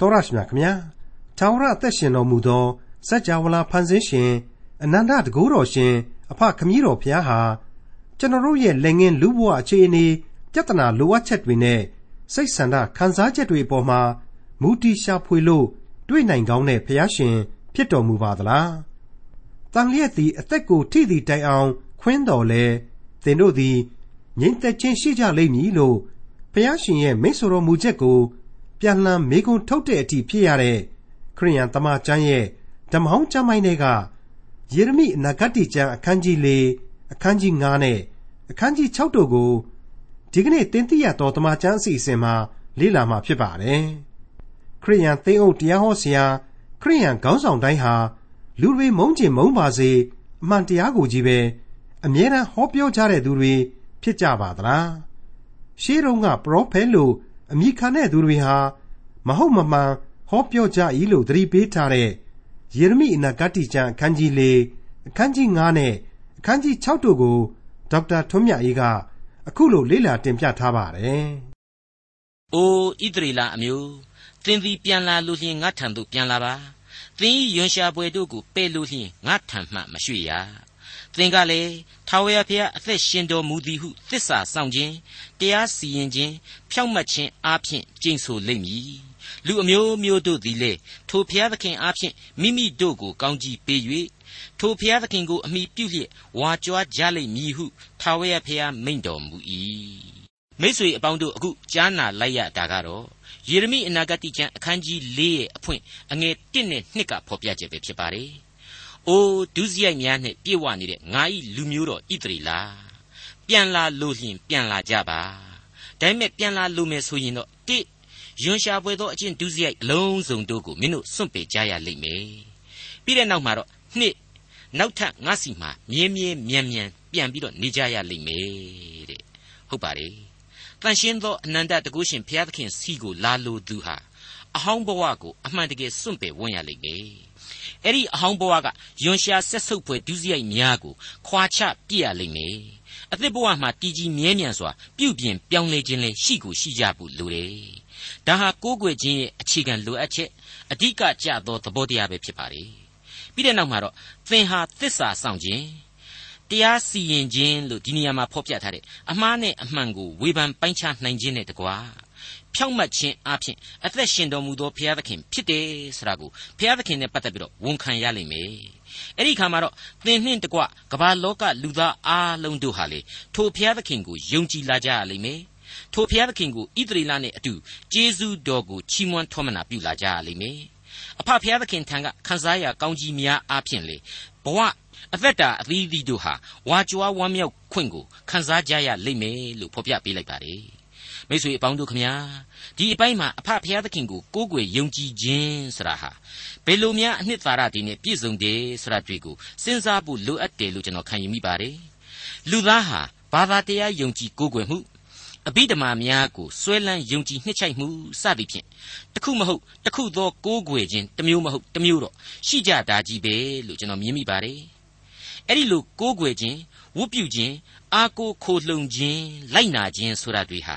တော်ရရှိမြခင်ဗျာသာဝရအသက်ရှင်တော်မူသောစัจ java လာဖန်ဆင်းရှင်အနန္တတကူတော်ရှင်အဖခမည်းတော်ဖျားဟာကျွန်တော်တို့ရဲ့လက်ငင်းလူဘဝအခြေအနေပြဿနာလိုအပ်ချက်တွေနဲ့စိတ်ဆန္ဒခံစားချက်တွေအပေါ်မှာမူတီရှာဖွေလို့တွေ့နိုင်ကောင်းတဲ့ဖျားရှင် ဖြစ်တော်မူပါသလားတန်လျက်သည်အသက်ကိုထိသည်တိုင်အောင် ခွင်းတော်လဲသင်တို့သည်ငြိမ်သက်ခြင်းရှိကြလိမ့်မည်လို့ဖျားရှင်ရဲ့မိတ်ဆွေတော်မူချက်ကို ပြန်လှန်မေကွန်းထုတ်တဲ့အထိဖြစ်ရတဲ့ခရိယန်တမန်ကျမ်းရဲ့ဓမ္မဟောင်းကျမ်းပိုင်းတွေကယေရမိအနာဂတ်ကျမ်းအခန်းကြီး၄အခန်းကြီး9နဲ့အခန်းကြီး6တို့ကိုဒီကနေ့တင်ပြရတော်တမန်ကျမ်းအစီအစဉ်မှာလေ့လာမှာဖြစ်ပါတယ်။ခရိယန်သိန်းအုပ်တရားဟောဆရာခရိယန်ခေါင်းဆောင်တိုင်းဟာလူတွေမုန်းကျင်မုန်းပါစေအမှန်တရားကိုကြီးပဲအမြဲတမ်းဟောပြောကြတဲ့သူတွေဖြစ်ကြပါသလား။ရှေးတုန်းကပရောဖက်လို့ အမိခံတဲ့သူတွေဟာ မဟုတ်မမှန်ဟောပြောကြ၏လို့သတိပေးထားတဲ့ယေရမိအနာဂတ်ကျမ်းအခန်းကြီး၄အခန်းကြီး9နဲ့အခန်းကြီး6တို့ကိုဒေါက်တာထွန်းမြတ်အေးကအခုလိုလေ့လာတင်ပြထားပါတယ်။အိုဣသရေလအမျိုးသင်သည်ပြန်လာလို့လျှင်ငါထံသို့ပြန်လာပါ။သင်၏ယွန်ရှာပွဲတို့ကိုပယ်လို့လျှင်ငါထံမှမရွှေ့ရ။ သင်ကလည်းထာဝရဘုရားအသက်ရှင်တော်မူသည်ဟုသစ္စာဆောင်ခြင်းတရားစီရင်ခြင်းဖြောင့်မတ်ခြင်းအားဖြင့်ကျင့်ဆိုလိမ့်မည်လူအမျိုးမျိုးတို့သည်လေထိုဘုရားသခင်အားဖြင့်မိမိတို့ကိုကောင်းကြီးပေး၍ထိုဘုရားသခင်ကိုအမိပြုလျက်ဝါကြွားကြလိမ့်မည်ဟုထာဝရဘုရားမိန့်တော်မူ၏မိษွေအပေါင်းတို့အခုကြားနာလိုက်ရတာကတော့ယေရမိအနာဂတ်ကျမ်းအခန်းကြီး၄ရဲ့အဖွင့်အငယ်၁နဲ့၂ကဖော်ပြချက်ပဲဖြစ်ပါတယ်။ အိုဒုစရိုက်များနဲ့ပြည့်ဝနေတဲ့ငါဤလူမျိုးတော်ဣသရေလပြန်လာလို့လျင်ပြန်လာကြပါ။ဒါပေမဲ့ပြန်လာလို့မယ်ဆိုရင်တော့တိယွန်ရှာပွဲသောအချင်းဒုစရိုက်အလုံးစုံတို့ကိုမင်းတို့စွန့်ပယ်ကြရလိမ့်မယ်။ပြီးတဲ့နောက်မှာတော့နှစ်နောက်ထပ်ငါစီမှာမြဲမြဲမြန်မြန်ပြန်ပြီးတော့နေကြရလိမ့်မယ်တဲ့။ဟုတ်ပါတယ်။တန်ရှင်းသောအနန္တတကုရှင်ဘုရားသခင်စီကိုလာလိုသူဟာအဟောင်းဘဝကိုအမှန်တကယ်စွန့်ပယ်ဝင်ရလိမ့်မယ်။ အဲ့ဒီအဟောင်းဘဝကယွန်ရှာဆက်ဆုပ်ဖွယ်ဒုစရိုက်များကိုခွာချပြစ်ရလိမ့်မယ်။အသစ်ဘဝမှာတည်ကြည်မြဲမြံစွာပြုပြင်ပြောင်းလဲခြင်းလည်းရှိကိုရှိကြဖို့လိုတယ်ဒါဟာကိုးကွယ်ခြင်းရဲ့အခြေခံလိုအပ်ချက်အဓိကကျသောသဘောတရားပဲဖြစ်ပါတယ်ပြီးတဲ့နောက်မှာတော့သင်ဟာသစ္စာဆောင်ခြင်းတရားစီရင်ခြင်းလို့ဒီနေရာမှာဖော်ပြထားတဲ့အမှားနဲ့အမှန်ကိုဝေဖန်ပိုင်းခြားနိုင်ခြင်းနဲ့တကွာ ဖြောင့်မတ်ခြင်းအပြင်အသက်ရှင်တော်မူသောဘုရားသခင်ဖြစ်တယ်ဆိုတာကိုဘုရားသခင်နဲ့ပတ်သက်ပြီးတော့ဝန်ခံရလိမ့်မယ်အဲ့ဒီခါမှာတော့သင်နှင့်တကွကမ္ဘာလောကလူသားအားလုံးတို့ဟာလေထိုဘုရားသခင်ကိုယုံကြည်လာကြရလိမ့်မယ်ထိုဘုရားသခင်ကိုဣသရေလနဲ့အတူကျေးဇူးတော်ကိုချီးမွမ်းထောမနာပြုလာကြရလိမ့်မယ်အဖဘုရားသခင်ထံကခန်းစားရာကောင်းကြီးများအားဖြင့်လေဘဝအသက်တာအသီးသီးတို့ဟာဝါကြွားဝမ်းမြောက်ခွင့်ကိုခံစားကြရလိမ့်မယ်လို့ဖော်ပြပေးလိုက်ပါတယ် မိတ်ဆွေအပေါင်းတို့ခမညာဒီအပိုင်းမှာအဖဘုရားသခင်ကိုကိုးကွယ်ယုံကြည်ခြင်းဆိုတာဟာဘယ်လိုများအနှစ်သာရတွေနဲ့ပြည့်စုံတယ်ဆိုတာတွေ့ကိုစဉ်းစားဖို့လိုအပ်တယ်လို့ကျွန်တော်ခံယူမိပါတယ်လူသားဟာဘာသာတရားယုံကြည်ကိုးကွယ်မှုအဘိဓမ္မာများကိုစွဲလန်းယုံကြည်နှစ်ချိုက်မှုစသည်ဖြင့်တခုမဟုတ်တခုသောကိုးကွယ်ခြင်းတစ်မျိုးမဟုတ်တစ်မျိုးတော့ရှိကြတာကြီးပဲလို့ကျွန်တော်မြင်မိပါတယ်အဲ့ဒီလိုကိုးကွယ်ခြင်းဝတ်ပြုခြင်း အာကိုခိုလှုံခြင်းလိုက်နာခြင်းဆိုတာတွေဟာ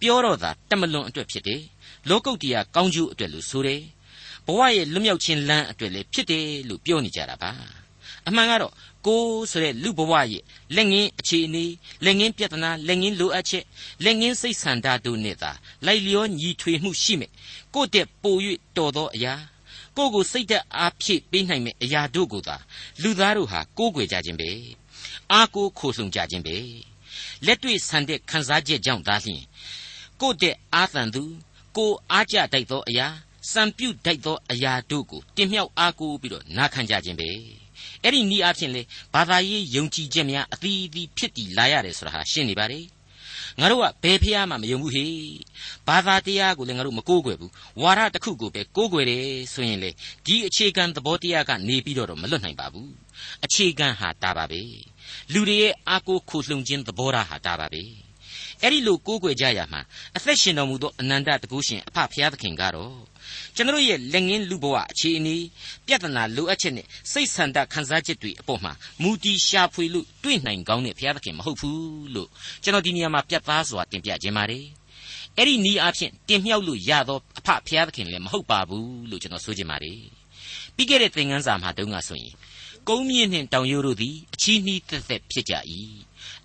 ပြောတော့တာတမလွန်အတွက်ဖြစ်တယ်လောကုတ်တရားကောင်းကျိုးအတွက်လို့ဆိုတယ်ဘဝရဲ့လွတ်မြောက်ခြင်းလမ်းအတွက်လည်းဖြစ်တယ်လို့ပြောနေကြတာပါအမှန်ကတော့ကိုဆိုတဲ့လူဘဝရဲ့လက်ငင်းအခြေအနေလက်ငင်းပြဿနာလက်ငင်းလိုအပ်ချက်လက်ငင်းစိတ်ဆန္ဒတို့နဲ့သာလိုက်လျောညီထွေမှုရှိမယ်ကိုယ့်တဲ့ပို၍တော်သောအရာကိုယ့်ကိုစိတ်သက်အားဖြည့်ပေးနိုင်မယ့်အရာတို့ကိုသာလူသားတို့ဟာကိုးကွယ်ကြခြင်းပဲ အားကိုးခိုလှုံကြခြင်းပဲလက်တွေ့ဆန်တဲ့ခံစားချက်ကြောင့်သာလျှင်ကိုယ့်တဲ့အာသန်သူကိုအားကြတိုက်သောအရာစံပြုတ်တိုက်သောအရာတို့ကိုတင်မြှောက်အားကိုးပြီးတော့နာခံကြခြင်းပဲအဲ့ဒီနီးအားဖြင့်လေဘာသာရေးယုံကြည်ချက်များအသီးသီးဖြစ်တည်လာရတယ်ဆိုတာဟာရှင်းနေပါလေငါတို့ကဘယ်ဖះမှမယုံဘူးဟေဘာသာတရားကိုလည်းငါတို့မကိုးကွယ်ဘူးဝါဒတစ်ခုကိုပဲကိုးကွယ်တယ်ဆိုရင်လေဒီအခြေခံသဘောတရားကနေပြီးတော့မလွတ်နိုင်ပါဘူးအခြေခံဟာဒါပါပဲ လူတွေရဲ့အာကိုခိုလှုံခြင်းသဘောထားဟာဒါပါပဲအဲ့ဒီလိုကိုးကွယ်ကြရမှာအသက်ရှင်တော်မူသောအနန္တတကုရှင်အဖဖျားသခင်ကတော့ကျွန်တော်ရဲ့လက်ငင်းလူဘဝအခြေအနေပြဿနာလိုအပ်ချက်နဲ့စိတ်ဆန္ဒခံစားချက်တွေအပေါ်မှာမူတီရှာဖွေလို့တွေ့နိုင်ကောင်းတဲ့ဘုရားသခင်မဟုတ်ဘူးလို့ကျွန်တော်ဒီနေရာမှာပြတ်သားစွာတင်ပြခြင်းပါတယ်အဲ့ဒီနီးအားဖြင့်တင်မြှောက်လို့ရသောအဖဖျားသခင်လည်းမဟုတ်ပါဘူးလို့ကျွန်တော်ဆိုချင်ပါတယ်ပြီးခဲ့တဲ့သင်ခန်းစာမှာတုန်းကဆိုရင် ကုန်းမြင့်နှင့်တောင်ရိုးတို့သည်အချီးနှီးသက်သက်ဖြစ်ကြ၏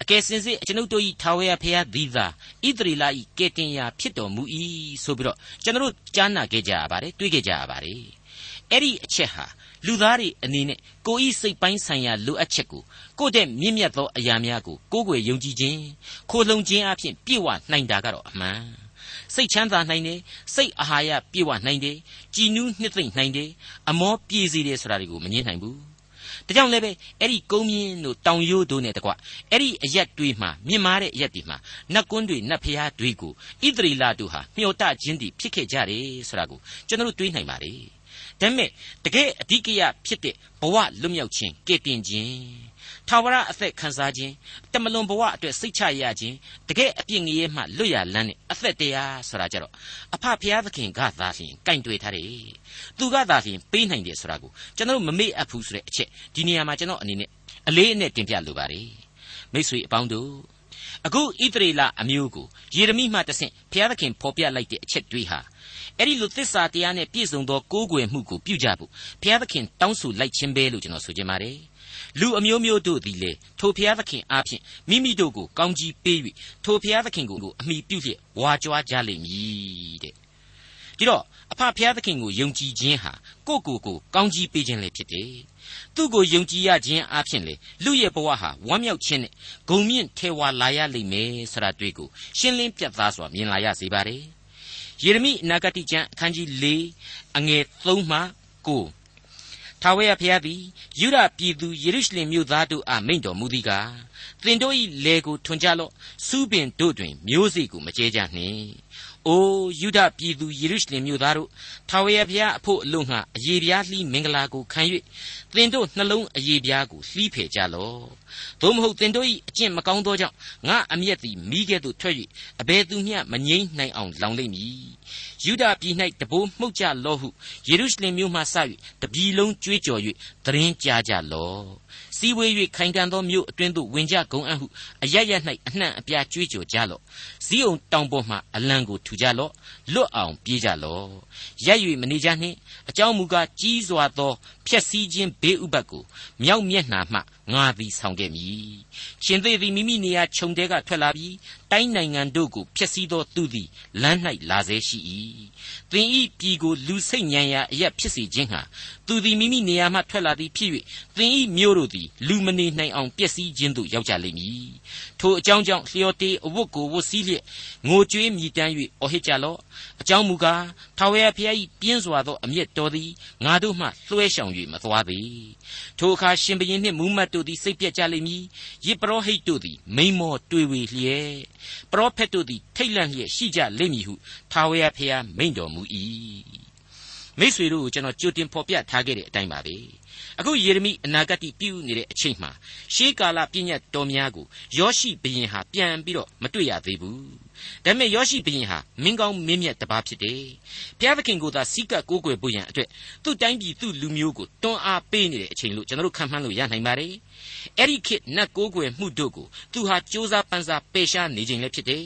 အကယ်စင်စစ်ကျွန်ုပ်တို့၏ထာဝရဘုရားသည်သာဣသရေလ၏ကယ်တင်ရာဖြစ်တော်မူ၏ဆိုပြီးတော့ကျွန်တော်တို့ကြားနာခဲ့ကြရပါတယ်တွေးခဲ့ကြရပါတယ်အဲ့ဒီအချက်ဟာလူသားတွေအနေနဲ့ကိုယ်ဤစိတ်ပိုင်းဆိုင်ရာလိုအပ်ချက်ကိုကိုယ့်တဲ့မြင့်မြတ်သောအရာများကိုကိုယ်ွယ်ယုံကြည်ခြင်းခိုလှုံခြင်းအပြင်ပြည့်ဝနိုင်တာကတော့အမှန်စိတ်ချမ်းသာနိုင်တယ်စိတ်အာဟာရပြည့်ဝနိုင်တယ်ကြည်နူးနှစ်သိမ့်နိုင်တယ်အမောပြေစေတယ်ဆိုတာတွေကိုမငြင်းနိုင်ဘူး ဒါကြောင့်လည်းပဲအဲ့ဒီကုန်းမြင့်တို့တောင်ရိုးတို့နဲ့တကွအဲ့ဒီအရက်တွေမှာမြင်မာတဲ့အရက်တွေမှာနတ်ကွန်းတွေနတ်ဖျားတွေကိုဣသရေလတို့ဟာမျှော်တခြင်းတည်ဖြစ်ခဲ့ကြတယ်ဆိုတာကိုကျွန်တော်တို့တွေးနိုင်ပါလေဒါပေမဲ့တကယ်အဓိကရဖြစ်တဲ့ဘဝလွတ်မြောက်ခြင်းကဲ့တင်ခြင်း ထာဝရအသက်ခံစားခြင်းတမလွန်ဘဝအတွက်စိတ်ချရခြင်းတကယ်အပြစ်ငရဲမှလွတ်ရလန်းတဲ့အသက်တရားဆိုတာကြတော့အဖဖျားသခင်ကသာလျှင်ကင်တွေ့ထားတယ်သူကသာလျှင်ပေးနိုင်တယ်ဆိုတာကိုကျွန်တော်မမေ့အပ်ဘူးဆိုတဲ့အချက်ဒီနေရာမှာကျွန်တော်အနေနဲ့အလေးအနက်တင်ပြလိုပါတယ်မိတ်ဆွေအပေါင်းတို့အခုဣသရေလအမျိုးကိုယေရမိမှတဆင့်ဘုရားသခင်ဖော်ပြလိုက်တဲ့အချက်တွေဟာအဲ့ဒီလိုသစ္စာတရားနဲ့ပြည့်စုံသောကိုးကွယ်မှုကိုပြုကြဖို့ဘုရားသခင်တောင်းဆိုလိုက်ခြင်းပဲလို့ကျွန်တော်ဆိုချင်ပါတယ် လူအမျိုးမျိုးတို့သည်လေထိုဘုရားသခင်အားဖြင့်မိမိတို့ကိုကောင်းကြီးပေး၍ထိုဘုရားသခင်ကိုအမိပြုလျက်ဝါကြွားကြလိမ့်မည်တဲ့ဒီတော့အဖဘုရားသခင်ကိုယုံကြည်ခြင်းဟာကိုယ့်ကိုယ်ကိုကောင်းကြီးပေးခြင်းလည်းဖြစ်တယ်သူ့ကိုယုံကြည်ရခြင်းအပြင်လေလူရဲ့ဘဝဟာဝမ်းမြောက်ခြင်းနဲ့ဂုံမြင့်ထဲဝါလာရလိမ့်မယ်ဆိုတာတွေ့ကိုရှင်းလင်းပြတ်သားစွာမြင်လာရစေပါတယ်ယေရမိအနာဂတိကျမ်းအခန်းကြီး၄အငယ်3မှ9 ထာဝရဘုရားသည်ယူဒပြည်သူယေရုရှလင်မြို့သားတို့အားမိန့်တော်မူသည်ကားသင်တို့၏လေကိုထွန်ကြလော့စူးပင်တို့တွင်မျိုးစေ့ကိုမကျဲကြနှင့် အိုယုဒပြည်သူယေရုရှလင်မြို့သားတို့ထာဝရဘုရားအဖို့အလို့ငှာအယေပြားလှီးမင်္ဂလာကိုခံ၍သင်တို့နှလုံးအယေပြားကိုလှီးဖယ်ကြလော့သို့မဟုတ်သင်တို့၏အကျင့်မကောင်းသောကြောင့်ငါအမျက်သည်မိခဲ့သို့ထွက်၍အဘယ်သူမျှမငြိမ့်နိုင်အောင်လောင်လိမ့်မည်ယူဒပြည်၌တဘိုးမှုတ်ကြလော့ဟုယေရုရှလင်မြို့မှစ၍တပြည်လုံးကြွေးကြော်၍သတင်းကြားကြလော့ စီဝေး၍ခိုင်ခံ့သောမြို့အတွင်းသို့ဝင်ကြကုန်အံ့ဟုအရရ၌အနှံ့အပြားကြွေးကြော်ကြလော့ဇီးအောင်တောင်ပေါ်မှအလံကိုထူကြလော့လွတ်အောင်ပြေးကြလော့ရက်၍မနေကြနှင့်အကြောင်းမူကားကြီးစွာသောဖျက်ဆီးခြင်းဘေးဥပတ်ကိုမြောက်မျက်နှာမှငါသည်ဆောင်ခဲ့မည်ရှင်သေသည်မိမိနေရာခြုံတဲကထွက်လာပြီး တိုင်းနိုင်ငံတို့ကိုဖျက်ဆီးသောသူသည်လမ်း၌လာစေရှိ၏သင်ဤပြည်ကိုလူစိတ်ညံရာအရက်ဖြစ်စေခြင်းဟာသူသည်မိမိနေရာမှထွက်လာသည်ဖြစ်၍သင်ဤမျိုးတို့သည်လူမနေနိုင်အောင်ပျက်စီးခြင်းသို့ရောက်ကြလိမ့်မည် ထိုအကြောင်းကြောင့်လျော်တေအဝတ်ကိုဝတ်စည်းလျက်ငိုကြွေးမြည်တမ်း၍အော်ဟစ်ကြလော့အကြောင်းမူကားထာဝရဘုရား၏ပြင်းစွာသောအမျက်တော်သည်ငါတို့မှလွှဲရှောင်၍မသွားသေးထိုအခါရှင်ဘရင်နှင့်မူးမတ်တို့သည်စိတ်ပြက်ကြလိမ့်မည်ယေပရောဟိတ်တို့သည်မိန်မောတွေဝေလျက်ပရောဖက်တို့သည်ထိတ်လန့်လျက်ရှိကြလိမ့်မည်ဟုထာဝရဘုရားမိန့်တော်မူ၏မိษွေတို့ကိုကျွန်တော်ကြိုတင်ဖော်ပြထားခဲ့တဲ့အတိုင်းပါပဲ အခုယေရမိအနာဂတ်ပြုနေတဲ့အချိန်မှာရှေးကာလပြည့်ညတ်တော်များကိုယောရှိဘရင်ဟာပြန်ပြီးတော့မတွေ့ရသေးဘူး ဒါပေမဲ့ယောရှိဘရင်ဟာမင်းကောင်းမင်းမြတ်တစ်ပါးဖြစ်တယ်ဘုရားသခင်ကိုသာစီကပ်ကိုးကွယ်ဖို့ရန်အတွက်သူ့တိုင်းပြည်သူ့လူမျိုးကိုတွန်းအားပေးနေတဲ့အချိန်လို့ကျွန်တော်တို့ခံမှန်းလို့ရနိုင်ပါတယ်အဲ့ဒီခေတ်နတ်ကိုးကွယ်မှုတို့ကိုသူဟာစ조사ပန်းစားပယ်ရှားနေခြင်းလည်းဖြစ်တယ်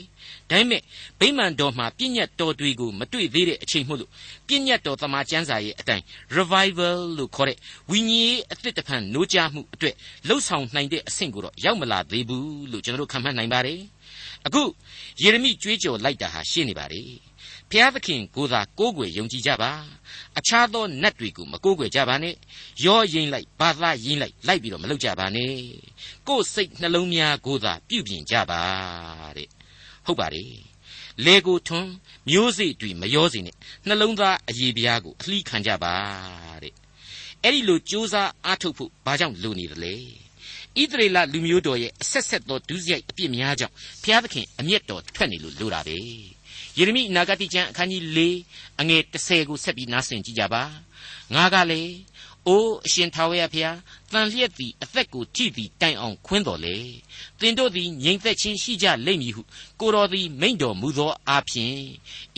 ဒါပေမဲ့ဗိမာန်တော်မှာပြည့်ညတ်တော်တွေကိုမတွေ့သေးတဲ့အချိန်မို့လို့ပြည့်ညတ်တော်သမာကျမ်းစာရဲ့အတိုင်း revival လို့ခေါ်တဲ့ဝိညာဉ်ရေးအသစ်တစ်ဖန်နိုးကြားမှုအတွက်လှုပ်ဆောင်နိုင်တဲ့အဆင့်ကိုတော့ရောက်မလာသေးဘူးလို့ကျွန်တော်တို့ခံမှန်းနိုင်ပါတယ် အခုယေရမိကြွေးကြော်လိုက်တာဟာရှင်းနေပါတယ်ဖျားသခင်ကိုသာကိုးကွယ်ယုံကြည်ကြပါအခြားသောနတ်တွေကိုမကိုးကွယ်ကြပါနဲ့ရောရင်လိုက်ဘာသာရင်လိုက်လိုက်ပြီးတော့မလုပ်ကြပါနဲ့ကိုယ်စိတ်နှလုံးများကိုသာပြုပြင်ကြပါတဲ့ဟုတ်ပါတယ်လေကိုထွန်းမျိုးစေ့တွေမရောစေနဲ့နှလုံးသားအရေးပြားကိုအလှီးခံကြပါတဲ့အဲ့ဒီလိုစ조사အားထုတ်ဖို့ဘာကြောင့်လိုနေသလဲ ဣသရေလလူမျိုးတော်ရဲ့အဆက်ဆက်သောဒုစရိုက်အပြစ်များကြောင့်ဘုရားသခင်အမျက်တော်ထွက်နေလို့လိုတာပဲယေရမိအနာဂတိကျမ်းအခန်းကြီး၄အငယ်30ကိုဆက်ပြီးနားဆင်ကြည့်ကြပါငါကလေအိုးအရှင်ထာဝရဘုရားတန်လျက်သည်အသက်ကိုကြည့်သည်တိုင်အောင်ခွင်းတော်လေသင်တို့သည်ငြိမ်သက်ခြင်းရှိကြလိမ့်မည်ဟုကိုတော်သည်မိန့်တော်မူသောအဖြစ်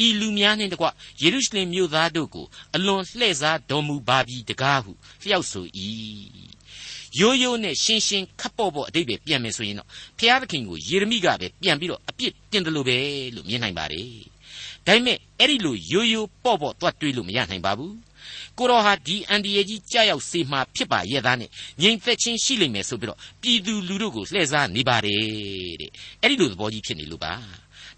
ဤလူများနှင့်တကွယေရုရှလင်မြို့သားတို့ကိုအလွန်လှည့်စားတော်မူပါပြီတကားဟုလျှောက်ဆို၏ ရိုးရိုးနဲ့ရှင်းရှင်းခပ်ပေါ့ပေါ့အတိတ်ပဲပြန်မယ်ဆိုရင်တော့ဘုရားသခင်ကိုယေရမိကပဲပြန်ပြီးတော့အပြစ်တင်တယ်လို့ပဲလို့မြင်နိုင်ပါတယ်ဒါပေမဲ့အဲ့ဒီလိုရိုးရိုးပေါ့ပေါ့သွားတွေးလို့မရနိုင်ပါဘူးကိုတော်ဟာဒီအန်ဒီယေကြီးကြောက်ရောက်စေမှာဖြစ်ပါရဲ့သားနဲ့ငြိမ်သက်ခြင်းရှိလိမ့်မယ်ဆိုပြီးတော့ပြည်သူလူတို့ကိုလှည့်စားနေပါတယ်တဲ့အဲ့ဒီလိုသဘောကြီးဖြစ်နေလို့ပါ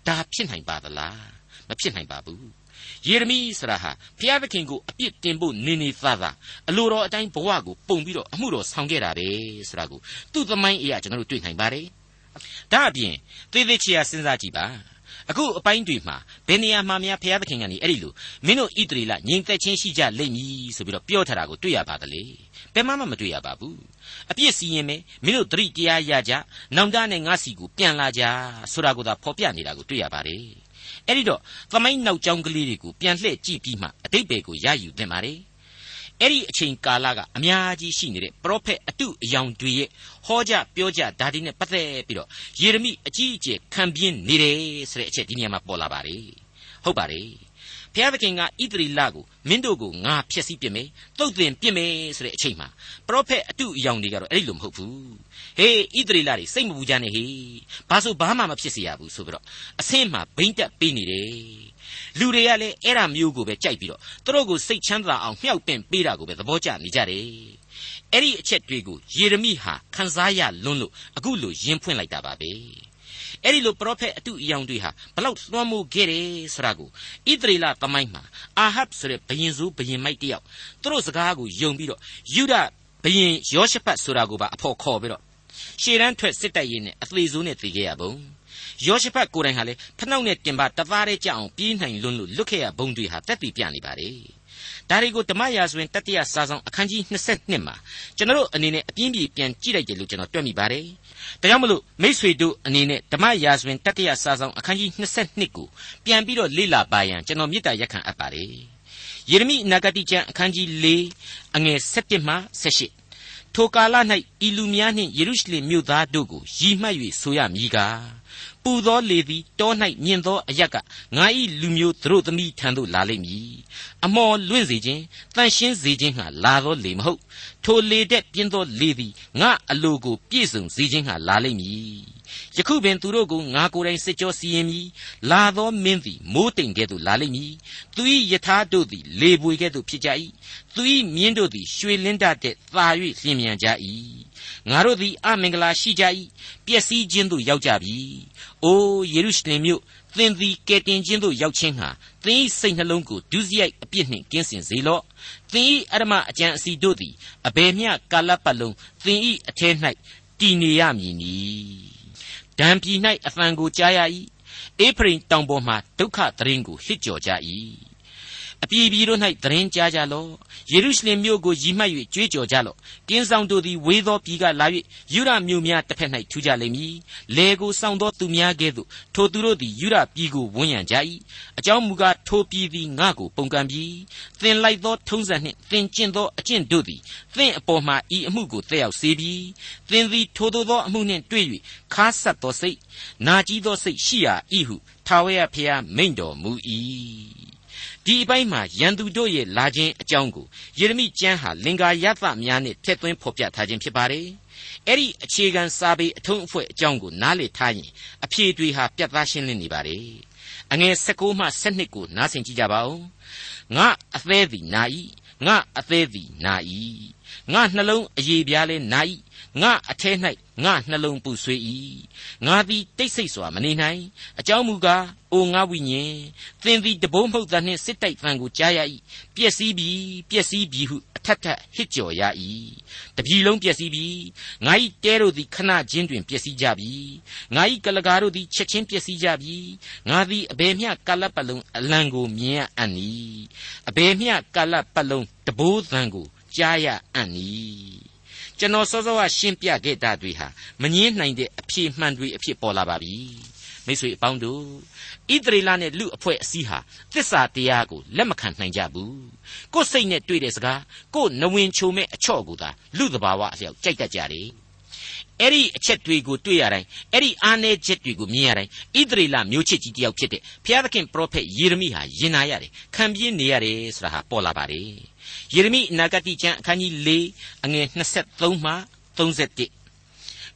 ဒါဖြစ်နိုင်ပါသလားမဖြစ်နိုင်ပါဘူး ယေရမိဆရာဟာဘုရားသခင်ကိုအပြစ်တင်ဖို့နေနေသားသားအလိုတော်အတိုင်းဘဝကိုပုံပြီးတော့အမှုတော်ဆောင်ခဲ့တာပဲဆိုတာကိုသူ့သမိုင်းအရာကျွန်တော်တို့တွေ့နိုင်ပါတယ်ဒါအပြင်သေသေးချာစဉ်းစားကြည့်ပါအခုအပိုင်းတွေမှာဘယ်နေရာမှာများဘုရားသခင်ကနေအဲ့ဒီလိုမင်းတို့ဣသရေလငြိမ်သက်ခြင်းရှိကြလိမ့်မည်ဆိုပြီးတော့ပြောထားတာကိုတွေ့ရပါသလေဘယ်မှမတွေ့ရပါဘူးအပြစ်စီရင်မယ်မင်းတို့သတိတရားရကြနောင်တနဲ့ငါစီကိုပြန်လာကြဆိုတာကိုသာဖော်ပြနေတာကိုတွေ့ရပါတယ် အဲ့ဒီတော့သမိုင်းနောက်ကြောင်းကလေးတွေကိုပြန်လှည့်ကြည့်ပြီးမှအတိတ်ဘယ်ကိုရယူသင့်ပါတယ်အဲ့ဒီအချိန်ကာလကအများကြီးရှိနေတဲ့ပရောဖက်အတုအယောင်တွေရဲ့ဟောကြပြောကြဒါဒီနဲ့ပတ်သက်ပြီးတော့ယေရမိအကြီးအကျယ်ခံပြင်းနေတယ်ဆိုတဲ့အချက်ဒီနေရာမှာပေါ်လာပါတယ်ဟုတ်ပါတယ် ဘုရားသခင်ကဣသရီလကိုမင်းတို့ကိုငါဖျက်ဆီးပြမယ်တုတ်တင်ပြမယ်ဆိုတဲ့အချိန်မှာပရောဖက်အတုအယောင်တွေကတော့အဲ့ဒီလိုမဟုတ်ဘူးဟေးဣသရီလတွေစိတ်မပူကြနဲ့ဟေးဘာလို့ဘာမှမဖြစ်စေရဘူးဆိုပြီးတော့အဆင့်မှာဘိမ့်တက်ပေးနေတယ်လူတွေကလည်းအဲ့ဒါမျိုးကိုပဲကြိုက်ပြီးတော့သူတို့ကိုစိတ်ချမ်းသာအောင်မြှောက်ပင့်ပေးတာကိုပဲသဘောကျနေကြတယ်အဲ့ဒီအချက်တွေကိုယေရမိဟာခန်းစားရလွန်းလို့အခုလိုယင်းဖွင့်လိုက်တာပါပဲ အဲ့ဒီလိုပရောဖက်အတုအယောင်တွေဟာဘလောက်လွှမ်းမိုးခဲ့တယ်ဆိုတာကိုဣသရေလသမိုင်းမှာအာဟပ်ဆိုတဲ့ဘရင်စုဘရင်မိုက်တယောက်သူတို့စကားကိုယုံပြီးတော့ယူဒဘရင်ယောရှဖတ်ဆိုတာကိုပါအဖို့ခေါ်ပြီးတော့ရှေ့တန်းထွက်စစ်တိုက်ရင်းနဲ့အသေးစိုးနဲ့တည်ခဲ့ရပုံယောရှဖတ်ကိုယ်တိုင်ဟာလေဖနှောက်နဲ့တင်ပါတသားတည်းကြအောင်ပြေးနိုင်လွန်းလို့လွတ်ခဲ့ရဘုံတွေဟာတက်တည်ပြနေပါလေ ဒါတွေကိုဓမ္မရာဇဝင်တတိယစာဆောင်အခန်းကြီး22မှာကျွန်တော်တို့အနေနဲ့အပြင်းပြေပြန်ကြည့်လိုက်တယ်လို့ကျွန်တော်တွေ့မိပါတယ်။ဒါကြောင့်မလို့မိษွေတို့အနေနဲ့ဓမ္မရာဇဝင်တတိယစာဆောင်အခန်းကြီး22ကိုပြန်ပြီးတော့လေ့လာပါရန်ကျွန်တော်မေတ္တာရက်ခံအပ်ပါတယ်။ယေရမိနဂတိကျမ်းအခန်းကြီး4အငယ်7မှ18ထိုကာလ၌ဤလူများနှင့်ယေရုရှလင်မြို့သားတို့ကိုရည်မှတ်၍ဆိုရမည်ကား ပူသောလေသည်တော၌မြင်သောအရက်ကငါ၏လူမျိုးသူတို့သမီးထံသို့လာလိမ့်မည်အမော်လွင့်စေခြင်းတန်ရှင်းစေခြင်းဟာလာသောလေမဟုတ်ထိုလေတဲ့ပြင်းသောလေသည်ငါအလိုကိုပြည့်စုံစေခြင်းဟာလာလိမ့်မည်ယခုပင်သူတို့ကိုငါကိုယ်တိုင်စစ်ကြောစီရင်မည်လာသောမင်းသည်မိုးတိမ်ကဲ့သို့လာလိမ့်မည်သူ၏ယထာတို့သည်လေပွေကဲ့သို့ဖြစ်ကြ၏သူ၏မြင်းတို့သည်ရွှေလင်းတတဲ့သာ၍လျင်မြန်ကြ၏ငါတို့သည်အမင်္ဂလာရှိကြ၏ပျက်စီးခြင်းသို့ရောက်ကြပြီ။ အိုးယေရုရှလင်မြို့သင်သည်ကယ်တင်ခြင်းသို့ရောက်ခြင်းဟာသင်၏စိတ်နှလုံးကိုဒုစရိုက်အပြစ်နှင့်ကင်းစင်စေလော့။သင်၏အရမအကြံအစီတို့သည်အဘယ်မျှကာလပတ်လုံးသင်၏အထဲ၌တည်နေရမည်နီ။ဒံပြည်၌အဖန်ကိုကြားရ၏။အေဖရိမ်တောင်ပေါ်မှဒုက္ခသတင်းကိုဟစ်ကြော်ကြ၏ အပြည်ပြည်တို့၌သတင်းကြားကြလော့ယေရုရှလင်မြို့ကိုရည်မှတ်၍ကြွေးကြော်ကြလော့ကင်းဆောင်တို့သည်ဝေသောပြည်ကလာ၍ယူရမြို့များတစ်ဖက်၌ထူကြလိမ့်မည်လေကိုစောင့်သောသူများကဲ့သို့ထိုသူတို့သည်ယူရပြည်ကိုဝန်းရံကြ၏အကြောင်းမူကားထိုပြည်သည်ငါ့ကိုပုန်ကန်ပြီးသင်လိုက်သောထုံးစံနှင့်သင်ကျင့်သောအကျင့်တို့သည်သင်အပေါ်မှဤအမှုကိုတက်ရောက်စေပြီးသင်သည်ထိုသို့သောအမှုနှင့်တွေ့၍ခါဆက်သောစိတ်နာကြည်းသောစိတ်ရှိရာဤဟုထာဝရဘုရားမိန့်တော်မူ၏ ဒီအပိုင်းမှာရန်သူတို့ရဲ့လာခြင်းအကြောင်းကိုယေရမိကျမ်းဟာလင်္ကာယသများနဲ့ထည့်သွင်းဖော်ပြထားခြင်းဖြစ်ပါတယ်။အဲ့ဒီအခြေခံစာပေအထုံးအဖွဲ့အကြောင်းကိုနားလည်ထားရင်အဖြေတွေဟာပြတ်သားရှင်းလင်းနေပါတယ်။အငယ်16မှ17ကိုနားဆင်ကြည့်ကြပါဦး။ငါအသေးသည်နာ၏ငါအသေးသည်နာ၏ငါနှလုံးအယေပြားလဲနာ၏ငါအထဲ၌ငါနှလုံးပူဆွေး၏ငါသည်တိတ်ဆိတ်စွာမနေနိုင်အကြောင်းမူကား အိုငါဝိညာဉ်သင်သည်တဘုံမှုတ်သနှင့်စစ်တိုက်ဖန်ကိုကြားရ၏ပျက်စီးပြီပျက်စီးပြီဟုအထက်ထက်ဟစ်ကြော်ရ၏တပြီလုံးပျက်စီးပြီငါ၏တဲတို့သည်ခဏချင်းတွင်ပျက်စီးကြပြီငါ၏ကလကားတို့သည်ချက်ချင်းပျက်စီးကြပြီငါသည်အဘယ်မျှကာလပတ်လုံးအလံကိုမြင်ရအံ့နီအဘယ်မျှကာလပတ်လုံးတဘိုးသံကိုကြားရအံ့နီကျွန်တော်စောစောကရှင်းပြခဲ့တာတွေဟာမငင်းနိုင်တဲ့အဖြေမှန်တွေအဖြစ်ပေါ်လာပါပြီ မိတ်ဆွေအပေါင်းတို့ဣသရေလနဲ့လူအဖွဲ့အစည်းဟာသစ္စာတရားကိုလက်မခံနိုင်ကြဘူးကိုယ်စိတ်နဲ့တွေ့တဲ့စကားကိုယ်နဝင်ချိုမဲ့အချော့ကိုသာလူတဘာဝအလျောက်ကြိုက်တတ်ကြတယ်အဲ့ဒီအချက်တွေကိုတွေ့ရတိုင်းအဲ့ဒီအားနည်းချက်တွေကိုမြင်ရတိုင်းဣသရေလမျိုးချစ်ကြီးတယောက်ဖြစ်တဲ့ဘုရားသခင်ပရောဖက်ယေရမိဟာယင်နာရတယ်ခံပြင်းနေရတယ်ဆိုတာဟာပေါ်လာပါတယ်ယေရမိအနာဂတိကျမ်းအခန်းကြီး၄အငယ်23မှ31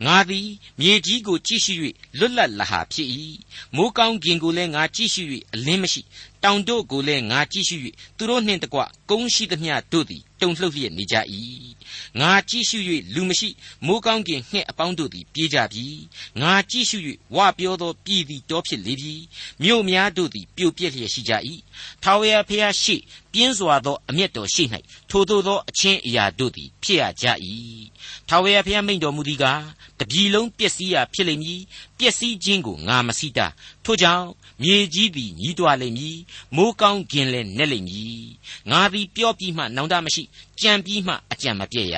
ငါသည်မြေကြီးကိုကြည့်ရှု၍လွတ်လပ်လဟာဖြစ်၏မိုးကောင်းကင်ကိုလည်းငါကြည့်ရှု၍အလင်းမရှိတောင်တို့ကိုလည်းငါကြည့်ရှု၍သူတို့နှင့်တကွကုန်းရှိသမျှတို့သည် တုန်လှုပ်လျက်နေကြ၏ငါကြည့်ရှု၍လူမရှိမိုးကောင်းကင်ငှက်အပေါင်းတို့သည်ပြေးကြပြီငါကြည့်ရှု၍ဝပြောသောပြည်သည်တောဖြစ်လေပြီမြို့များတို့သည်ပြိုပြက်လျက်ရှိကြ၏ထာဝရဘုရားရှိပြင်းစွာသောအမျက်တော်ရှိ၌ထိုသို့သောအချင်းအရာတို့သည်ဖြစ်ရကြ၏ထာဝရဘုရားမိန့်တော်မူသည်ကားတပြည်လုံးပျက်စီးရာဖြစ်လိမ့်မည်ပျက်စီးခြင်းကိုငါမစိတာထို့ကြောင့်မြေကြီးသည်ညီးတွားလိမ့်မည်မိုးကောင်းကင်လည်းနဲ့လိမ့်မည်ငါသည်ပြောပြီးမှနောင်တမရှိကြံပြီးမှအကြံမပြည့်ရ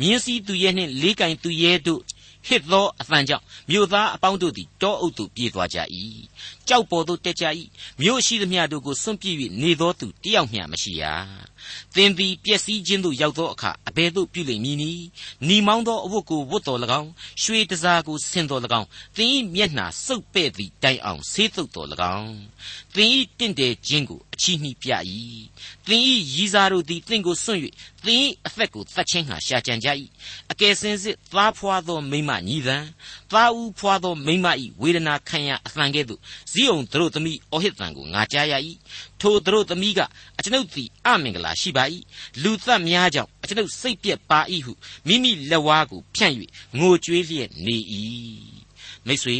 မြင်းစည်းသူရဲ့နှင့်လေးကင်သူရဲ့တို့ဟစ်သောအသံကြောင့်မြို့သားအပေါင်းတို့သည်တောအုပ်သို့ပြေးသွားကြ၏ ကြောက်ပေါ်သို့တက်ကြ၏မြို့ရှိသမျှတို့ကိုစွန့်ပစ်၍နေသောသူတယောက်မျှမရှိရသင်သည်ပျက်စီးခြင်းသို့ရောက်သောအခါအဘယ်သို့ပြုလိမ့်မည်နည်းနီမောင်းသောအဝတ်ကိုဝတ်တော်၎င်းရွှေတစားကိုဆင်တော်၎င်းသင်၏မျက်နှာစုပ်ပဲ့သည့်တိုင်အောင်ဆေးသုတ်တော်၎င်းသင်၏တင့်တယ်ခြင်းကိုအချီးနှီးပြ၏သင်၏ရည်စားတို့သည်သင်ကိုစွန့်၍သင်၏အသက်ကိုသတ်ခြင်းဟာရှာကြံကြ၏အကယ်စင်စစ်သားဖွာသောမိမညီသံသားဦးဖွာသောမိမ၏ဝေဒနာခံရအသံကဲ့သို့ဇီးအောင်တို့သမီးအောဟစ်တန်ကိုငါကြားရ၏ထိုတို့သမီးကအကျွန်ုပ်သည်အမင်္ဂလာရှိပါ၏လူသက်များကြောင့်အကျွန်ုပ်စိတ်ပြက်ပါ၏ဟုမိမိလက်ဝါးကိုဖြန့်၍ငိုကြွေးလျက်နေ၏မိတ်ဆွေ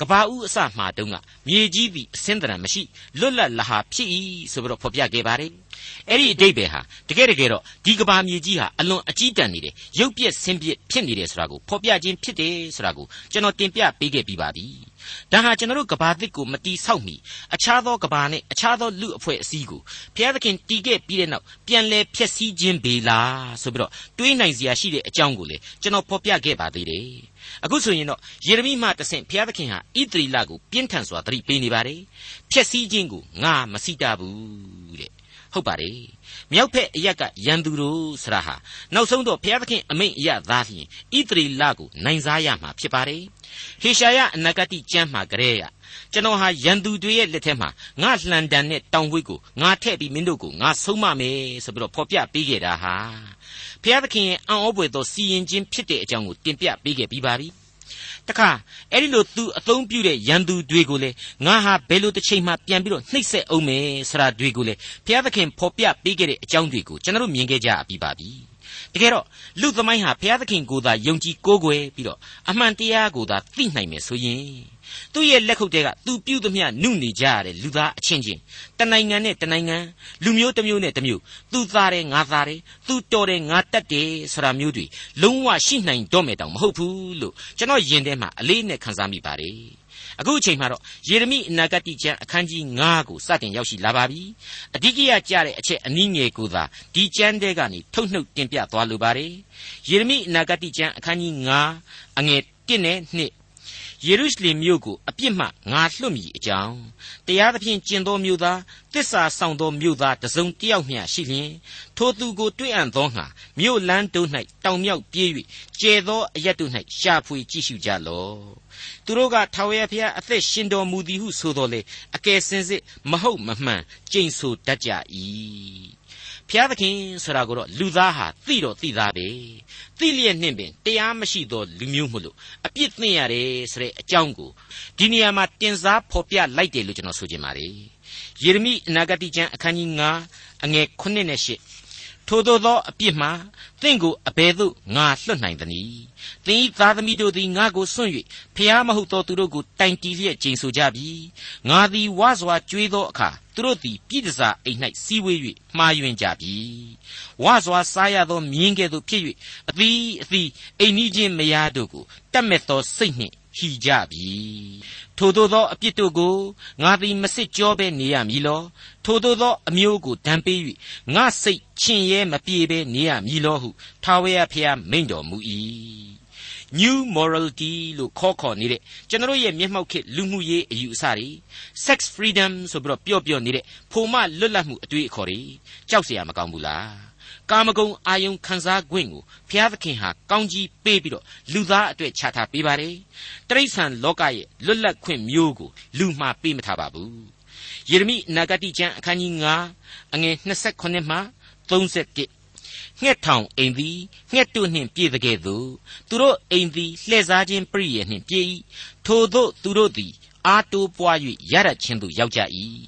ကဘာဦးအစမှာတုန်းကမြေကြီးသည်အစင်းတရံမရှိလွတ်လပ်လဟာဖြစ်၏ဆိုပြီးတော့ဖော်ပြခဲ့ပါတယ်အဲ့ဒီအတိတ်ပဲဟာတကယ်တကယ်တော့ဒီကဘာမြေကြီးဟာအလွန်အကြီးတန်းနေတယ်ရုပ်ပြက်ဆင်းပြက်ဖြစ်နေတယ်ဆိုတာကိုဖော်ပြခြင်းဖြစ်တယ်ဆိုတာကိုကျွန်တော်တင်ပြပေးခဲ့ပြီးပါပြီဒါဟာကျွန်တော်တို့ကဘာသစ်ကိုမတီးဆောက်မီအခြားသောကဘာနဲ့အခြားသောလူအဖွဲ့အစည်းကိုဘုရားသခင်တီးခဲ့ပြီးတဲ့နောက်ပြန်လဲဖျက်ဆီးခြင်းပေလားဆိုပြီးတော့တွေးနိုင်စရာရှိတဲ့အကြောင်းကိုလေကျွန်တော်ဖော်ပြခဲ့ပါသေးတယ် အခုဆိုရင်တော့ယေရမိမှတဆင့်ဘုရားသခင်ဟာဣသရီလကိုပြင်းထန်စွာသတိပေးနေပါတယ်ဖျက်ဆီးခြင်းကိုငါမစိတာဘူးတဲ့ဟုတ်ပါတယ်မြောက်ဖက်အရက်ကရန်သူတို့ဆရာဟာနောက်ဆုံးတော့ဘုရားသခင်အမိန့်အရသားလျင်ဣသရေလကိုနိုင်စားရမှာဖြစ်ပါတယ်ဟေရှာယအနာဂတိကျမ်းမှာကြဲရကျွန်တော်ဟာရန်သူတွေရဲ့လက်ထက်မှာငါလှန်တန်နဲ့တောင်ဝိတ်ကိုငါထည့်ပြီးမင်းတို့ကိုငါဆုံးမမယ်ဆိုပြီးတော့ဖော်ပြပေးခဲ့တာဟာ ဘုရားသခင်ရဲ့အံ့ဩဖွယ်သောစီရင်ခြင်းဖြစ်တဲ့အကြောင်းကိုတင်ပြပေးခဲ့ပြီးပါပြီတခါအဲ့ဒီလိုသူအသုံးပြုတဲ့ရန်သူတွေကိုလေငါဟာဘယ်လိုတစ်ချိန်မှပြန်ပြီးတော့နှိပ်စက်အောင်မယ်ဆရာတွေကိုလေဘုရားသခင်ဖော်ပြပေးခဲ့တဲ့အကြောင်းတွေကိုကျွန်တော်တို့မြင်ခဲ့ကြပြီးပါပြီတကယ်တော့လူသမိုင်းဟာဘုရားသခင်ကိုသာယုံကြည်ကိုးကွယ်ပြီးတော့အမှန်တရားကိုသာသိနိုင်မယ်ဆိုရင် သူ့ရဲ့လက်ခုပ်တဲကသူပြုသမျှနုနေကြရတဲ့လူသားအချင်းချင်းတနိုင်ငံနဲ့တနိုင်ငံလူမျိုးတစ်မျိုးနဲ့တစ်မျိုးသူသားတယ်ငါသားတယ်သူတော်တယ်ငါတတ်တယ်ဆိုတာမျိုးတွေလုံးဝရှိနိုင်တော့မယ်တောင်မဟုတ်ဘူးလို့ကျွန်တော်ယင်ထဲမှာအလေးနဲ့ခန်းစားမိပါတယ်အခုအချိန်မှာတော့ယေရမိအနာဂတ်ကျမ်းအခန်းကြီး9ကိုစတင်ရောက်ရှိလာပါပြီအဓိကရကြတဲ့အချက်အနည်းငယ်ကိုသာဒီကျမ်းထဲကနေထုတ်နှုတ်တင်ပြသွားလိုပါတယ်ယေရမိအနာဂတ်ကျမ်းအခန်းကြီး9အငယ်1နဲ့2 ယေရုရှလင်မြို့ကိုအပြစ်မှငါလွတ်မိအကြောင်းတရားသဖြင့်ကျင်သောမြို့သားတစ္ဆာဆောင်သောမြို့သားတစုံတယောက်မျှရှိလျင်ထိုသူကိုတွေ့အံ့သောငါမြို့လန်းတို့၌တောင်မြောက်ပြေး၍ကျဲသောအရက်တို့၌ရှာဖွေကြည့်ရှုကြလော့သူတို့ကထာဝရဘုရားအသက်ရှင်တော်မူသည်ဟုဆိုတော်လေအကယ်စင်စစ်မဟုတ်မမှန်ကြိမ်ဆိုတတ်ကြ၏ ဖျားသခင်ဆိုတာကိုတော့လူသားဟာသိတော့သိသားပဲသိလျက်နှင့်ပင်တရားမရှိသောလူမျိုးမို့လို့အပြစ်သင့်ရတယ်ဆိုတဲ့အကြောင်းကိုဒီနေရာမှာတင်စားဖော်ပြလိုက်တယ်လို့ကျွန်တော်ဆိုချင်ပါတယ်ယေရမိအနာဂတိကျမ်းအခန်းကြီး9အငယ်9နဲ့10ထိုသို့သောအပြစ်မှာသင်ကိုအဘယ်သို့ငါလွတ်နိုင်သနည်းသင်၏သားသမီးတို့သည်ငါကိုစွန့်၍ဖျားမဟုတ်သောသူတို့ကိုတိုင်တီလျက်ကျိန်ဆိုကြပြီငါသည်ဝါစွာကြွေးသောအခါ သူတို့သည်ပြည်တစားအိမ်၌စီးဝေး၍မှားယွင်းကြပြီဝါစွာစားရသောမြင်းကဲ့သို့ဖြစ်၍အသီးအသီးအိမ်နီးချင်းမယားတို့ကိုတတ်မဲ့သောစိတ်နှင့်ဟီကြပြီထိုသို့သောအပြစ်တို့ကိုငါသည်မစစ်ကြောဘဲနေရမည်လောထိုသို့သောအမျိုးကိုဒဏ်ပေး၍ငါစိတ်ချင်ရဲမပြေဘဲနေရမည်လောဟုထာဝရဘုရားမိန့်တော်မူ၏။ new morality လို့ခေါ်ခေါ်နေတဲ့ကျွန်တော်ရဲ့မျက်မှောက်ခေတ်လူမှုရေးအယူအဆတွေ sex freedom ဆိုပြီးတော့ပြော့ပြော့နေတဲ့ပုံမှန်လွတ်လပ်မှုအတွေ့အခေါ်တွေကြောက်စရာမကောင်းဘူးလားကာမဂုဏ်အာယုံခံစား권ကိုဘုရားသခင်ဟာကောင်းကြီးပေးပြီးတော့လူသားအတွေ့ချထားပေးပါတယ်တရိษံလောကရဲ့လွတ်လပ်ခွင့်မျိုးကိုလူမှာပေးမထားပါဘူးယေရမိနဂတိကျမ်းအခန်းကြီး9အငယ်28မှ31 ငှက်ထောင်အိမ်သည်ငှက်တို့နှင့်ပြည့်တဲ့ကဲ့သို့သူတို့အိမ်သည်လှည့်စားခြင်းပရိယေနှင့်ပြည့်၏ထိုသို့သူတို့သည်အာတိုးပွား၍ရရချင်းသို့ရောက်ကြ၏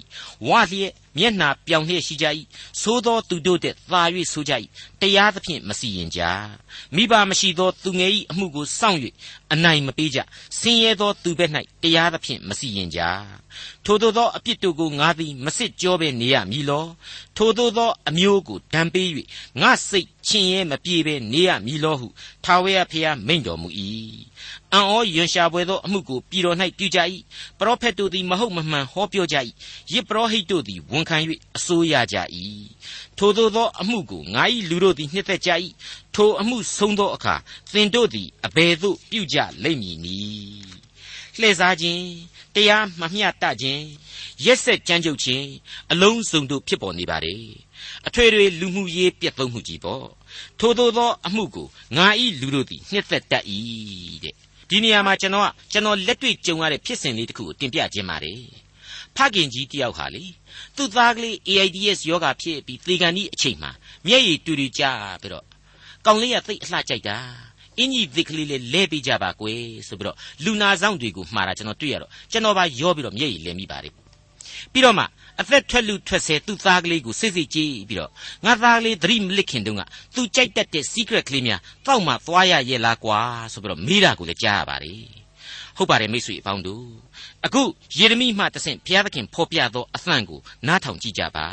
ဝါလျက် မျက်နှာပြောင်လျက်ရှိကြ၏သို့သောသူတို့တဲ့သာ၍ဆိုကြ၏တရားသဖြင့်မစီရင်ကြမိဘမရှိသောသူငယ်၏အမှုကိုစောင့်၍အနိုင်မပေးကြဆင်းရဲသောသူဘက်၌တရားသဖြင့်မစီရင်ကြထိုသို့သောအပြစ်တို့ကိုငါသည်မစစ်ကြောဘဲနေရမည်လောထိုသို့သောအမျိုးကိုဒဏ်ပေး၍ငါစိတ်ချင်းရဲမပြေဘဲနေရမည်လောဟုထာဝရဘုရားမိန့်တော်မူ၏အံ့ဩယွန်ရှာပွေသောအမှုကိုပြည်တော်၌ပြုကြ၏ပရောဖက်တို့သည်မဟုတ်မမှန်ဟောပြောကြ၏ယစ်ပရောဟိတ်တို့သည်ဝန်ခံ၍အစိုးရကြ၏ထိုသို့သောအမှုကိုငါ၏လူတို့သည်နှစ်သက်ကြ၏ထိုအမှုဆုံးသောအခါသင်တို့သည်အဘယ်သို့ပြုကြလိမ့်မည်နည်းလှည့်စားခြင်းတရားမမျှတခြင်းရက်ဆက်ကြမ်းကြုတ်ခြင်းအလုံးစုံတို့ဖြစ်ပေါ်နေပါ रे အထွေထွေလူမှုရေးပြတ်သုံးမှုကြီးပေါ့ထို့သောသောအမှုကိုငါဤလူတို့သည်နှစ်သက်တတ်၏တဲ့ဒီနေရာမှာကျွန်တော်ကကျွန်တော်လက်တွေ့ကြုံရတဲ့ဖြစ်စဉ်လေးတစ်ခုကိုတင်ပြခြင်းပါ रे ဖခင်ကြီးတယောက်ဟာလေသူ့သားကလေး AIDS ယောဂဖြစ်ပြီးသေကန်ဤအချိန်မှာမျက်ရည်တူတူကျပြီးတော့ကောင်လေးကသိအလှကြိုက်တာအင်းကြီးသစ်ကလေးလေးလဲပေးကြပါကွယ်ဆိုပြီးတော့လူနာဆောင်တွေကိုမှားတာကျွန်တော်တွေ့ရတော့ကျွန်တော်ပါရောပြီးတော့မျက်ရည်လဲမိပါတယ်ပြီးတော့မှအသက်ထွက်လူထွက်ဆဲသူ့သားကလေးကိုစိတ်စိတ်ကြည့်ပြီးတော့ငါသားကလေးသတိမလစ်ခင်တုန်းကသူကြိုက်တတ်တဲ့ secret ကလေးများတောက်မှသွားရရဲ့လားကွာဆိုပြီးတော့မိတာကိုလည်းကြားရပါတယ်ဟုတ်ပါတယ်မိတ်ဆွေအပေါင်းတို့ အခုယေရမိမှတဆင့်ဘုရားသခင်ဖော်ပြသောအသံကိုနားထောင်ကြည့်ကြပါ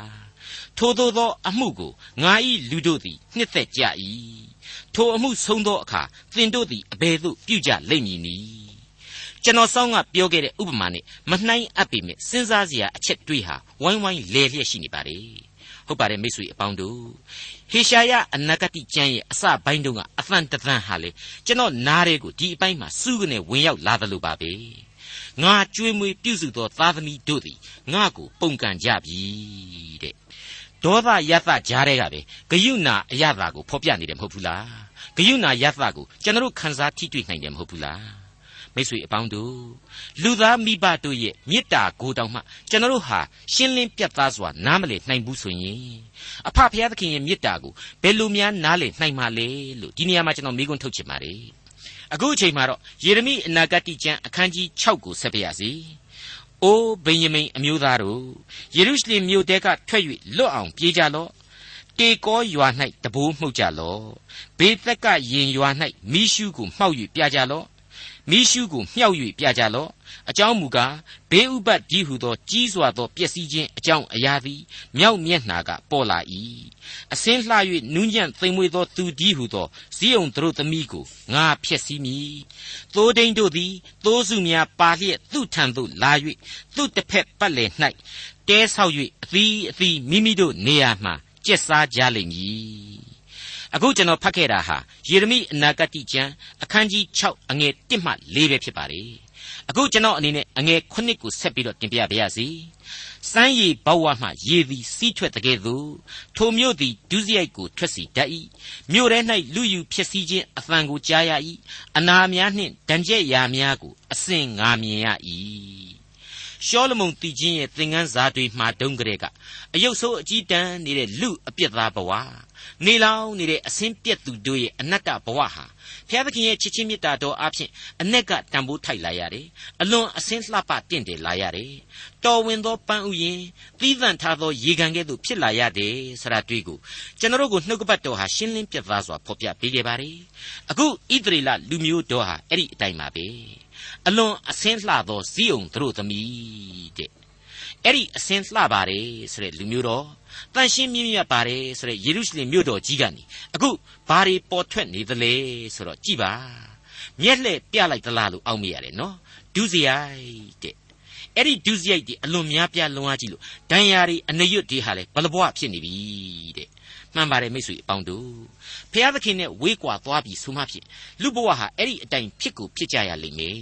ထိုသို့သောအမှုကိုငါ၏လူတို့သည်နှစ်သက်ကြ၏ထိုအမှုဆုံးသောအခါသင်တို့သည်အဘယ်သို့ပြုကြလိမ့်မည်နည်းကျွန်တော်ဆောင်းကပြောခဲ့တဲ့ဥပမာနဲ့မနှိုင်းအပ်ပေမဲ့စဉ်းစားစရာအချက်တွေးဟာဝိုင်းဝိုင်းလဲလျက်ရှိနေပါလေဟုတ်ပါတယ်မိတ်ဆွေအပေါင်းတို့ဟေရှာယအနာဂတိကျမ်းရဲ့အစပိုင်းတုန်းကအသံတသံဟာလေကျွန်တော်နားရဲကိုဒီအပိုင်းမှာစူးကနေဝင်ရောက်လာတယ်လို့ပါပဲ ငါကြွေးမွေးပြုစုသောသားသမီးတို့သည်ငါကိုပုန်ကန်ကြပြီတဲ့ဒေါသယသကြားတဲ့ကပဲဂယုဏအယတာကိုဖော်ပြနေတယ်မဟုတ်ဘူးလားဂယုဏယသကိုကျွန်တော်ခန်းစားထိတွေ့နိုင်တယ်မဟုတ်ဘူးလားမိတ်ဆွေအပေါင်းတို့လူသားမိဘတို့ရဲ့မေတ္တာကိုတောင်မှကျွန်တော်ဟာရှင်းလင်းပြတ်သားစွာနားမလည်နိုင်ဘူးဆိုရင်အဖဖခင်သခင်ရဲ့မေတ္တာကိုဘယ်လိုများနားလည်နိုင်မှာလဲလို့ဒီနေရာမှာကျွန်တော်မိကွန်းထုတ်ချင်ပါတယ် အခုအချိန်မှာတော့ယေရမိအနာဂတ်ကျမ်းအခန်းကြီး6ကိုဆက်ပြရစီ။အိုးဗိယမိန်အမျိုးသားတို့ယေရုရှလင်မြို့တဲကထွက်၍လွတ်အောင်ပြေးကြလော့။တေကောရွာ၌တဘိုးမှုတ်ကြလော့။ဘေးသက်ကရင်ရွာ၌မိရှုကိုမှောက်၍ပြကြလော့။ မိရှုကိုမြှောက်၍ပြကြလော့အကြောင်းမူကားဘေးဥပတ်ကြီးဟုသောကြီးစွာသောပျက်စီးခြင်းအကြောင်းအရာသည်မြောက်မျက်နှာကပေါ်လာ၏အစင်းလှ၍နူးညံ့သိမ်မွေ့သောသူကြီးဟုသောဇီးုံတို့သမီးကိုငါဖျက်ဆီးမည်သိုးဒိန်တို့သည်သိုးစုများပါလျက်သူ့ထံသို့လာ၍သူ့တစ်ဖက်ပတ်လည်၌တဲဆောက်၍အသီးအသီးမိမိတို့နေရာမှကျက်စားကြလိမ့်မည် အခုကျွန်တော်ဖတ်ခဲ့တာဟာယေရမိအနာဂတိကျမ်းအခန်းကြီး6အငယ်1မှ4ပဲဖြစ်ပါတယ်အခုကျွန်တော်အနေနဲ့အငယ်9ကိုဆက်ပြီးတော့တင်ပြပါရစေစမ်းရည်ဘဝမှရေသည်စီးထွက်တကယ်သို့ထိုမြို့သည်ဒုစရိုက်ကိုထွက်စီတတ်၏မြို့ထဲ၌လူယူဖြစ်စည်းခြင်းအသံကိုကြားရ၏အနာများနှင့်ဒဏ်ကျက်ရာများကိုအစင်ငါမြင်ရ၏ ရှောလမုန်တည်ခြင်းရဲ့သင်ခန်းစာတွေမှာတုန်းကလေးကအယုတ်ဆိုးအကြီးတန်းနေတဲ့လူအပြစ်သားဘဝနေလောင်နေတဲ့အစင်းပြက်သူတို့ရဲ့အနတ္တဘဝဟာဘုရားသခင်ရဲ့ချစ်ချင်းမေတ္တာတော်အပြင်အ내ကတန်ဖိုးထိုက်လာရတယ်အလွန်အစင်းလှပတင့်တယ်လာရတယ်တော်ဝင်သောပန်းဥယင်သီးသန့်ထားသောရေကန်ကဲ့သို့ဖြစ်လာရတယ်ဆရာတွေ့ကိုကျွန်တော်တို့ကိုနှုတ်ကပတ်တော်ဟာရှင်းလင်းပြသစွာဖော်ပြပေးခဲ့ပါတယ်အခုဣသရေလလူမျိုးတော်ဟာအဲ့ဒီအတိုင်းပါပဲ အလွန်အစင်းလှသောဇီးုံသူတို့သမီးတဲ့အဲ့ဒီအစင်းလှပါတယ်ဆိုတဲ့လူမျိုးတော်တန်ရှင်းမြင့်မြတ်ပါတယ်ဆိုတဲ့ယေရုရှလင်မြို့တော်ကြီးကနေအခုဘာတွေပေါ်ထွက်နေသလဲဆိုတော့ကြည်ပါမျက်လှည့်ပြလိုက်သလားလို့အောက်မိရတယ်နော်ဒုစရိုက်တဲ့အဲ့ဒီဒုစရိုက်ဒီအလွန်များပြားလွန်အားကြီးလို့ဒဏ်ရာတွေအနေရွတ်တွေဟာလေဘလဘွားဖြစ်နေပြီတဲ့မှန်ပါတယ်မိတ်ဆွေအပေါင်းတို့ဖျားသခင်နဲ့ဝေးကွာသွားပြီဆိုမှဖြင့်လူဘဝဟာအဲ့ဒီအတိုင်းဖြစ်ကိုဖြစ်ကြရလိမ့်မယ်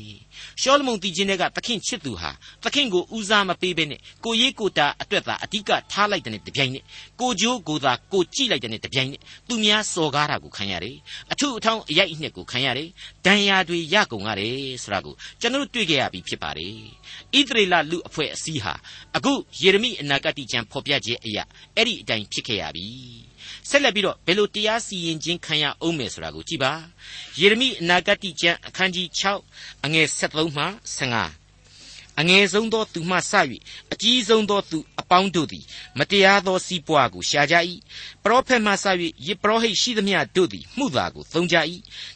ရှောလမုန်တည်ခြင်းတွေကသခင်ချစ်သူဟာသခင်ကိုဦးစားမပေးဘဲနဲ့ကိုရေးကိုတာအတွက်သာအဓိကထားလိုက်တဲ့တပြိုင်နက်ကိုကြိုးကိုသာကိုကြည့်လိုက်တဲ့တပြိုင်နက်သူများစော်ကားတာကိုခံရတယ်အထုအထောင်းအရိုက်အနှစ်ကိုခံရတယ်ဒဏ်ရာတွေရကုန်ရတယ်ဆိုတာကိုကျွန်တော်တွေ့ကြရပြီဖြစ်ပါတယ်ဣသရေလလူအဖွဲ့အစည်းဟာအခုယေရမိအနာဂတ်ကျမ်းဖော်ပြခြင်းအရာအဲ့ဒီအတိုင်းဖြစ်ခဲ့ရပြီ ဆက်လက်ပြီးတော့ဘယ်လိုတရားစီရင်ခြင်းခံရအောင်မယ်ဆိုတာကိုကြည့်ပါယေရမိအနာဂတ်ကျမ်းအခန်းကြီး6အငယ်73မှ15 အငယ်ဆုံးသောသူမှစ၍အကြီးဆုံးသောသူအပေါင်းတို့သည် မတရားသောစီးပွားကိုရှာကြ၏ပရောဖက်မှစ၍ယေပရောဟိတ်ရှိသမျှတို့သည်မှုသာကိုသုံးကြ၏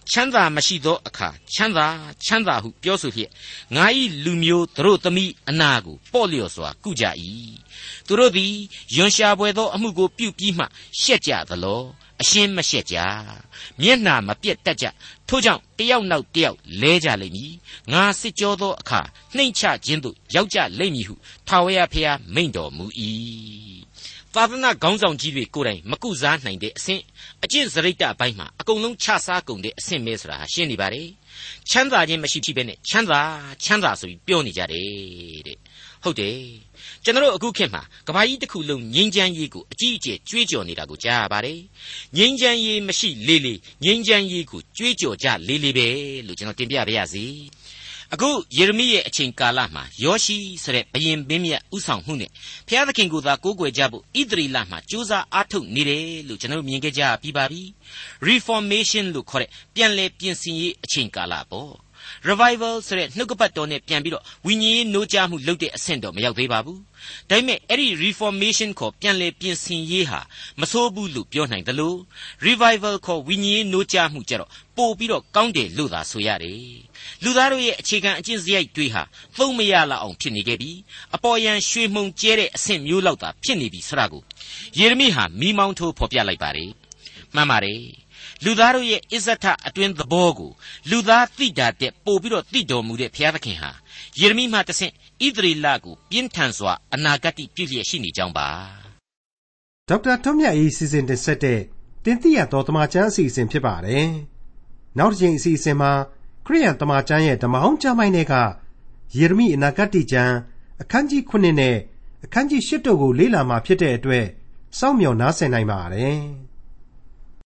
ချမ်းသာမရှိသောအခါချမ်းသာချမ်းသာဟုပြောဆိုလျက်ငါ၏လူမျိုးတို့သမီးအနာကိုပေါ့လျော်စွာကုကြ၏သူတို့သည်ယွန်ရှာပွဲသောအမှုကိုပြုပြီးမှရှက်ကြသလော အရှင်းမရှက်ကြမျက်နာမပြတ်တတ်ကြထို့ကြောင့်တယောက်နောက်တယောက်လဲကြလိမ့်မည်ငါစစ်ကြောသောအခါနှိမ့်ချခြင်းသို့ရောက်ကြလိမ့်မည်ဟုထာဝရဘုရားမိန့်တော်မူ၏သာသနာခေါင်းဆောင်ကြီးတွေကိုယ်တိုင်မကုစားနိုင်တဲ့အဆင့်အကျင့်စရိတ်တအပိုင်းမှာအကုန်လုံးခြစားကုန်တဲ့အဆင့်ပဲဆိုတာရှင်းနေပါတယ်ချမ်းသာခြင်းမရှိဖြစ်ပဲနဲ့ချမ်းသာချမ်းသာဆိုပြီးပြောနေကြတယ်တဲ့ ဟုတ်တယ်ကျွန်တော်အခုခေတ်မှာကဘာကြီးတစ်ခုလုံးငိမ့်ချမ်းရေးကိုအကြီးအကျယ်ကြွေးကြော်နေတာကိုကြားရပါတယ်ငိမ့်ချမ်းရေးမရှိလေးလေးငိမ့်ချမ်းရေးကိုကြွေးကြော်ကြလေးလေးပဲလို့ကျွန်တော်တင်ပြပါရစေအခုယေရမိရဲ့အချိန်ကာလမှာယောရှိဆိုတဲ့ဘယင်ပင်းမြတ်ဥဆောင်မှုနဲ့ဘုရားသခင်ကိုသာကိုးကွယ်ကြဖို့ဣသရီလမှာကြိုးစားအားထုတ်နေတယ်လို့ကျွန်တော်မြင်ခဲ့ကြပြီးပါပြီ reformation လို့ခေါ်တဲ့ပြန်လည်ပြင်ဆင်ရေးအချိန်ကာလပေါ့ revival ဆိုတဲ့နှုတ်ကပတ်တော်နဲ့ပြန်ပြီးတော့ဝိညာဉ်ရေးနိုးကြားမှုလုပ်တဲ့အဆင့်တော့မရောက်သေးပါဘူး။ဒါပေမဲ့အဲ့ဒီ reformation ခေါ်ပြန်လည်ပြင်ဆင်ရေးဟာမဆိုးဘူးလို့ပြောနိုင်တယ်လို့ revival ခေါ်ဝိညာဉ်ရေးနိုးကြားမှုကြတော့ပို့ပြီးတော့ကောင်းတယ်လို့သာဆိုရတယ်။လူသားတို့ရဲ့အခြေခံအကျင့်စရိုက်တွေဟာသုံးမရလောက်အောင်ဖြစ်နေခဲ့ပြီ။အပေါ်ယံရွှေမှုန်ကျဲတဲ့အဆင့်မျိုးလောက်သာဖြစ်နေပြီဆိုတာကိုယေရမိဟာမိမောင်းထိုးဖော်ပြလိုက်ပါတယ်။မှန်ပါတယ်။ လူသားတို့ရဲ့အစ္ဆထအတွင်းသဘောကိုလူသားသိတာတဲ့ပို့ပြီးတော့သိတော်မူတဲ့ဘုရားသခင်ဟာယေရမိမှတဆင့်ဣသရေလကိုပြင်းထန်စွာအနာဂတ်ပြုလျက်ရှိနေကြောင်းပါဒေါက်တာထွန်းမြတ်၏စီစဉ်တင်ဆက်တဲ့တင်ပြရတော်တမချန်းအစီအစဉ်ဖြစ်ပါတယ်နောက်တစ်ချိန်အစီအစဉ်မှာခရိယန်တမချန်းရဲ့ဓမ္မဟောင်းကျမ်းပိုင်းတွေကယေရမိအနာဂတ်ကျမ်းအခန်းကြီး9နဲ့အခန်းကြီး10တို့ကိုလေ့လာမှာဖြစ်တဲ့အတွက်စောင့်မျှော်နားဆင်နိုင်ပါတယ်။